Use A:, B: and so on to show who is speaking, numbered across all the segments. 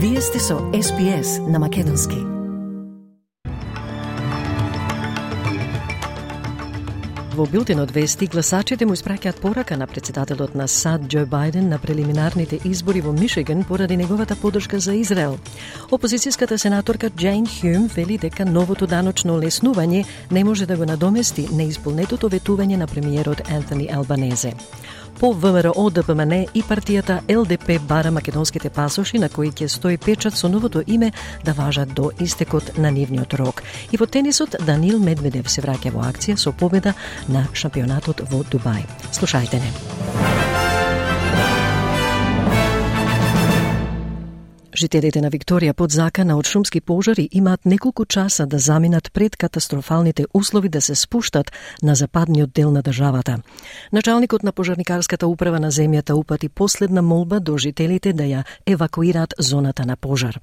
A: Вие сте со SPS на Македонски. Во билтенот вести, гласачите му испраќаат порака на председателот на САД Џо Бајден на прелиминарните избори во Мишиган поради неговата подршка за Израел. Опозицијската сенаторка Джейн Хюм вели дека новото даночно леснување не може да го надомести неисполнетото ветување на премиерот Антони Албанезе. По ВМРО ДПМН и партијата ЛДП бара македонските пасоши на кои ќе стои печат со новото име да важат до истекот на нивниот рок. И во тенисот Данил Медведев се враќа во акција со победа на шампионатот во Дубај. Слушајте не. Жителите на Викторија под закана од шумски пожари имаат неколку часа да заминат пред катастрофалните услови да се спуштат на западниот дел на државата. Началникот на пожарникарската управа на земјата упати последна молба до жителите да ја евакуираат зоната на пожар.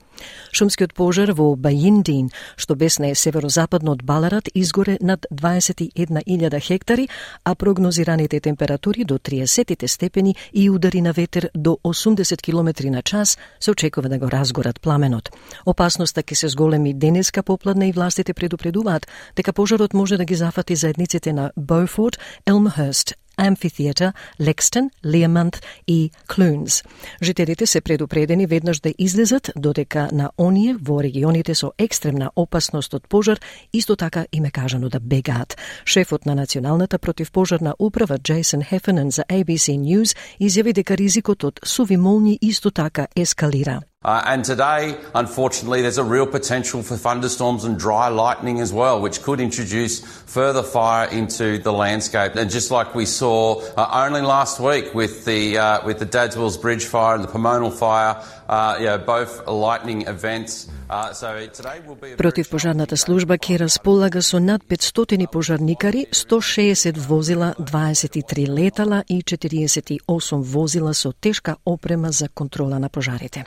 A: Шумскиот пожар во Бајиндин, што бесне северозападно од Баларат, изгоре над 21.000 хектари, а прогнозираните температури до 30 степени и удари на ветер до 80 км на час се очекува да го разгорат пламенот. Опасноста ќе се зголеми денеска попладне и властите предупредуваат дека пожарот може да ги зафати заедниците на Beaufort, Elmhurst, Amphitheatre, Lexton, Learmonth и Clunes. Жителите се предупредени веднаш да излезат, додека на оние во регионите со екстремна опасност од пожар исто така им е кажано да бегаат. Шефот на Националната противпожарна управа Джейсон Хефенен за ABC News изјави дека ризикот од суви молни исто така ескалира.
B: Uh, and today, unfortunately, there's a real potential for thunderstorms and dry lightning as well, which could introduce further fire into the landscape. And just like we saw uh, only last week with the uh, with the Dadswells Bridge fire and the Pomonal fire, uh, yeah, both lightning events. Uh,
A: Противпожарната служба ќе располага со над 500 пожарникари, 160 возила, 23 летала и 48 возила со тешка опрема за контрола на пожарите.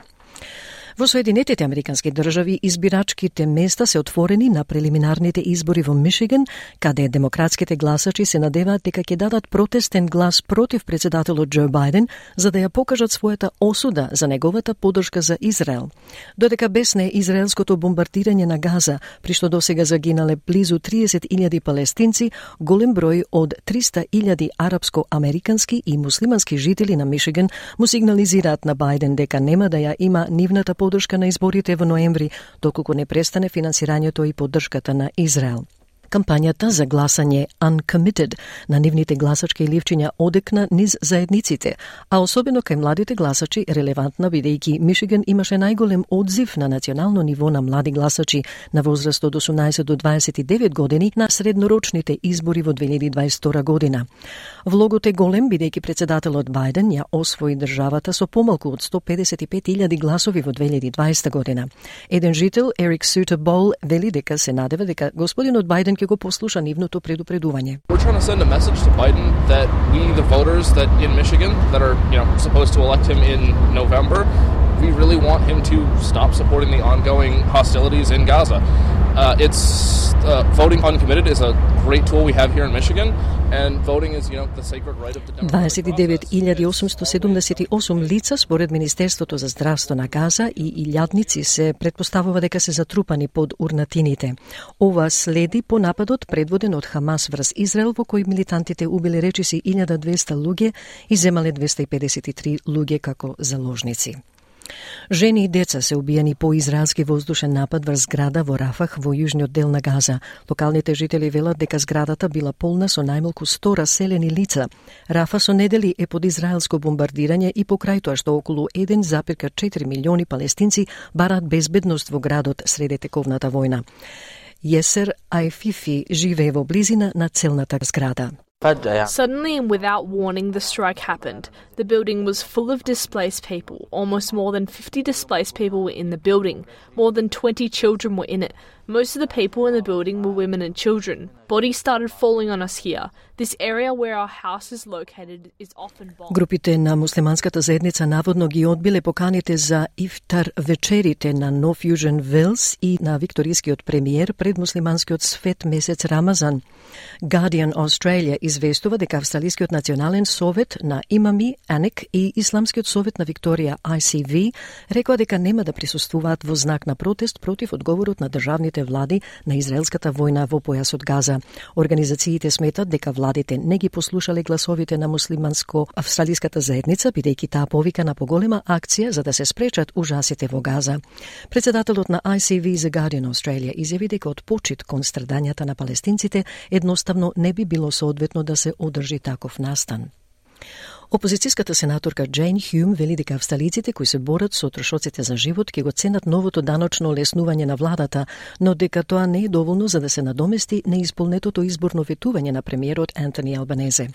A: Во Соединетите Американски држави избирачките места се отворени на прелиминарните избори во Мишиган, каде демократските гласачи се надеваат дека ќе дадат протестен глас против председателот Џо Бајден за да ја покажат својата осуда за неговата поддршка за Израел. Додека бесне израелското бомбардирање на Газа, при што досега загинале близу 30.000 палестинци, голем број од 300.000 арапско-американски и муслимански жители на Мишиган му сигнализираат на Бајден дека нема да ја има нивната поддршка на изборите во ноември, доколку не престане финансирањето и поддршката на Израел. Кампањата за гласање Uncommitted на нивните гласачки ливчиња одекна низ заедниците, а особено кај младите гласачи релевантна бидејќи Мишиган имаше најголем одзив на национално ниво на млади гласачи на возраст од 18 до 29 години на среднорочните избори во 2022 година. Влогот е голем бидејќи председателот Бајден ја освои државата со помалку од 155.000 гласови во 2020 година. Еден жител, Ерик Сутер Бол, вели дека се надева дека господинот Бајден
C: We're trying to send a message to Biden that we the voters that in Michigan that are, you know, supposed to elect him in November, we really want him to stop supporting the ongoing hostilities in Gaza. Uh, it's uh, voting uncommitted is a great tool we have here in Michigan.
A: 29.878 лица според Министерството за здравство на Газа и илјадници се предпоставува дека се затрупани под урнатините. Ова следи по нападот предводен од Хамас врз Израел во кој милитантите убиле речиси 1200 луѓе и земале 253 луѓе како заложници. Жени и деца се убиени по израелски воздушен напад врз зграда во Рафах во јужниот дел на Газа. Локалните жители велат дека зградата била полна со најмалку 100 раселени лица. Рафа со недели е под израелско бомбардирање и покрај тоа што околу 1,4 милиони палестинци барат безбедност во градот среде тековната војна. Јесер Ајфифи живее во близина на целната зграда.
D: Suddenly and without warning, the strike happened. The building was full of displaced people. Almost more than 50 displaced people were in the building. More than 20 children were in it. Most of the people in the building were women and children. Bodies started falling on us here. This area where our house is located is often bombed.
A: Групите на муслиманската заедница наводно ги одбиле поканите за ифтар вечерите на Нов Южен Велс и на викторискиот премиер пред муслиманскиот свет месец Рамазан. Guardian Australia известува дека Австралискиот национален совет на имами АНЕК и Исламскиот совет на Викторија ICV рекоа дека нема да присуствуваат во знак на протест против одговорот на државните влади на израелската војна во појасот Газа. Организациите сметат дека владите не ги послушале гласовите на муслиманско-австралиската заедница, бидејќи таа повика на поголема акција за да се спречат ужасите во Газа. Председателот на ICV The Guardian Australia изјави дека од почит кон страдањата на палестинците едноставно не би било соодветно да се одржи таков настан. Опозицијската сенаторка Джейн Хјум вели дека австралиците кои се борат со трошоците за живот ќе го ценат новото даночно леснување на владата, но дека тоа не е доволно за да се надомести неисполнетото изборно ветување на премиерот Антони Албанезе.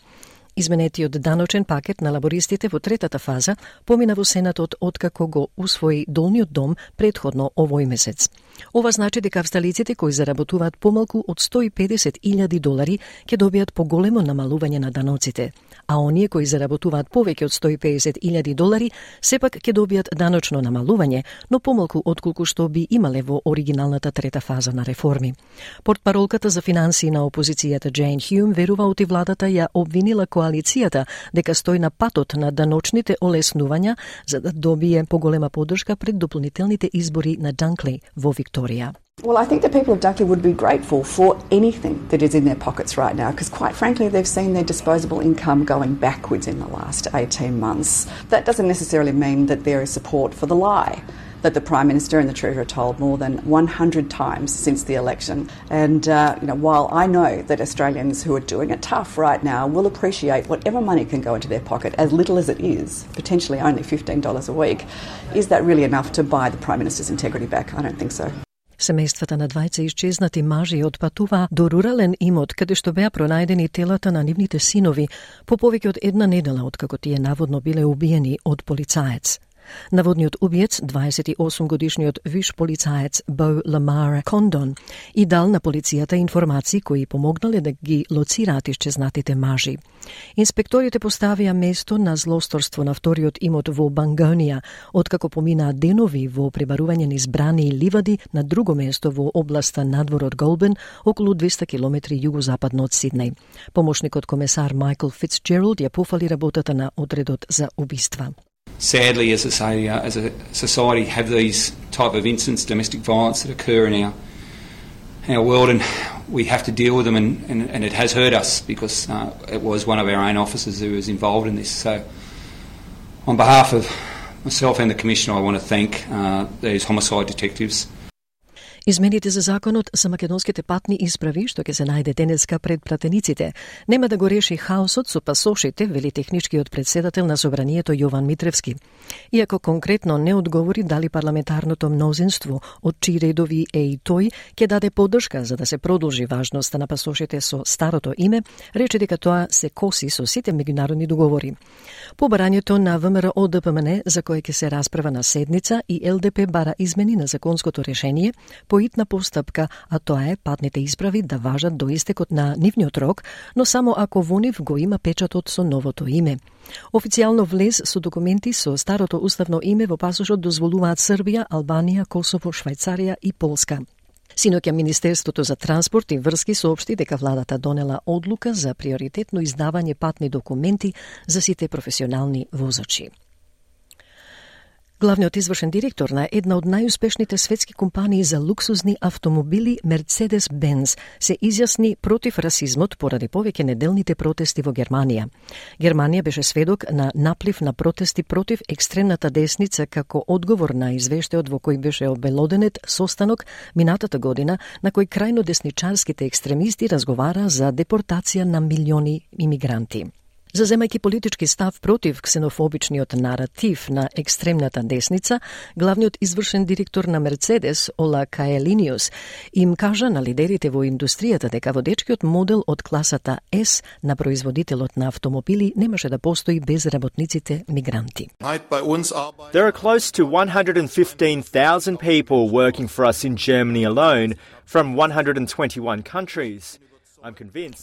A: Изменетиот даночен пакет на лабористите во третата фаза помина во Сенатот откако го усвои Долниот дом предходно овој месец. Ова значи дека австралиците кои заработуваат помалку од 150.000 долари ќе добијат поголемо намалување на даноците, а оние кои заработуваат повеќе од 150.000 долари сепак ќе добијат даночно намалување, но помалку отколку што би имале во оригиналната трета фаза на реформи. Портпаролката за финансии на опозицијата Джейн Хјум верува оти владата ја обвинила коалицијата дека стои на патот на даночните олеснувања за да добие поголема поддршка пред дополнителните избори на Данкли во Викторија.
E: Well, I think the people of Dunkley would be grateful for anything that is in their pockets right now because, quite frankly, they've seen their disposable income going backwards in the last 18 months. That doesn't necessarily mean that there is support for the lie that the Prime Minister and the Treasurer told more than 100 times since the election. And uh, you know, while I know that Australians who are doing it tough right now will appreciate whatever money can go into their pocket, as little as it is, potentially only $15 a week, is that really enough to buy the Prime Minister's integrity back? I don't think so.
A: Семејствата на двајца исчезнати мажи отпатуваа до рурален имот каде што беа пронајдени телата на нивните синови по повеќе од една недела откако тие наводно биле убиени од полицаец. Наводниот убиец, 28 годишниот виш полицаец Бо Ламара Кондон, и дал на полицијата информации кои помогнале да ги лоцираат исчезнатите мажи. Инспекторите поставија место на злосторство на вториот имот во Бангонија, откако поминаа денови во пребарување низ брани и ливади на друго место во областа надвор од Голбен, околу 200 км југозападно од Сиднеј. Помошникот комесар Майкл Фицджералд ја пофали работата на одредот за убиства.
F: Sadly, as a, uh, as a society, have these type of incidents, domestic violence that occur in our our world, and we have to deal with them, and, and, and it has hurt us because uh, it was one of our own officers who was involved in this. So, on behalf of myself and the Commissioner, I want to thank uh, these homicide detectives.
A: Измените за законот за македонските патни исправи, што ќе се најде денеска пред пратениците, нема да го реши хаосот со пасошите, вели техничкиот председател на Собранието Јован Митревски. Иако конкретно не одговори дали парламентарното мнозинство, од чии редови е и тој, ќе даде поддршка за да се продолжи важноста на пасошите со старото име, рече дека тоа се коси со сите меѓународни договори. По барањето на ВМРО ДПМН, за кое ќе се расправа на седница, и ЛДП бара измени на законското решение, поитна постапка, а тоа е патните исправи да важат до истекот на нивниот рок, но само ако во нив го има печатот со новото име. Официјално влез со документи со старото уставно име во пасошот дозволуваат Србија, Албанија, Косово, Швајцарија и Полска. Синоќа Министерството за транспорт и врски соопшти дека владата донела одлука за приоритетно издавање патни документи за сите професионални возачи. Главниот извршен директор на една од најуспешните светски компании за луксузни автомобили Mercedes-Benz се изјасни против расизмот поради повеќе неделните протести во Германија. Германија беше сведок на наплив на протести против екстремната десница како одговор на извештајот во кој беше обелоденет состанок минатата година на кој крајно десничарските екстремисти разговара за депортација на милиони имигранти. Заземајќи политички став против ксенофобичниот наратив на екстремната десница, главниот извршен директор на Мерцедес, Ола Каелиниус, им кажа на лидерите во индустријата дека водечкиот модел од класата S на производителот на автомобили немаше да постои без работниците мигранти.
G: There are close to 115,000 people working for us in Germany alone from 121 countries.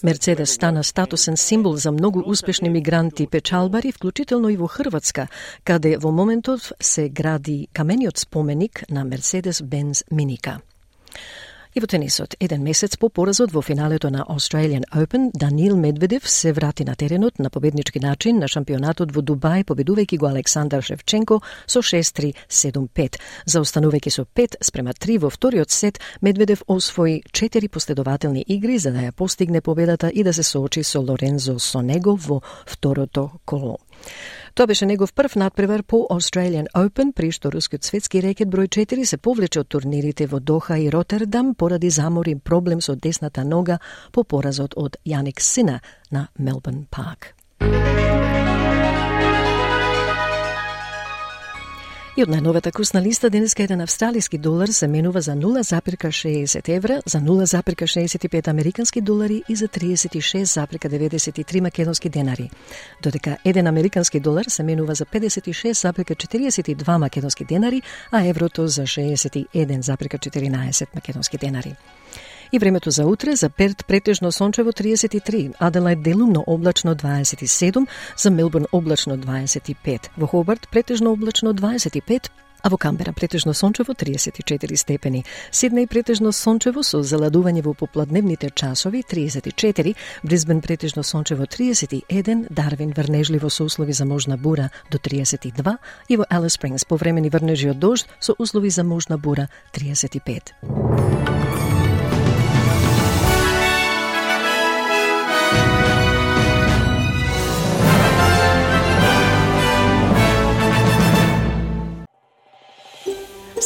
A: Мерцедес стана статусен символ за многу успешни мигранти печалбари, вклучително и во Хрватска, каде во моментов се гради камениот споменик на Мерцедес Бенз Миника. И во тенисот, еден месец по поразот во финалето на Australian Open, Данил Медведев се врати на теренот на победнички начин на шампионатот во Дубај, победувајќи го Александар Шевченко со 6-3, 7-5. Заостанувајќи со 5 спрема 3 во вториот сет, Медведев освои 4 последователни игри за да ја постигне победата и да се соочи со Лорензо Сонего во второто коло. Тоа беше негов прв надпревар по Australian Open, при што рускиот светски рекет број 4 се повлече од турнирите во Доха и Ротердам поради замор и проблем со десната нога по поразот од Јаник Сина на Мелбурн Парк. И од најновата курсна листа денеска еден австралиски долар се менува за 0,60 евра, за 0,65 американски долари и за 36,93 македонски денари. Додека еден американски долар се менува за 56,42 македонски денари, а еврото за 61,14 македонски денари. И времето за утре за Перт претежно сончево 33, Аделајд делумно облачно 27, за Мелбурн облачно 25, во Хобарт претежно облачно 25, а во Камбера претежно сончево 34 степени. Сиднеј претежно сончево со заладување во попладневните часови 34, Брисбен претежно сончево 31, Дарвин врнежливо со услови за можна бура до 32 и во Алис Спрингс повремени врнежи од дожд со услови за можна бура 35.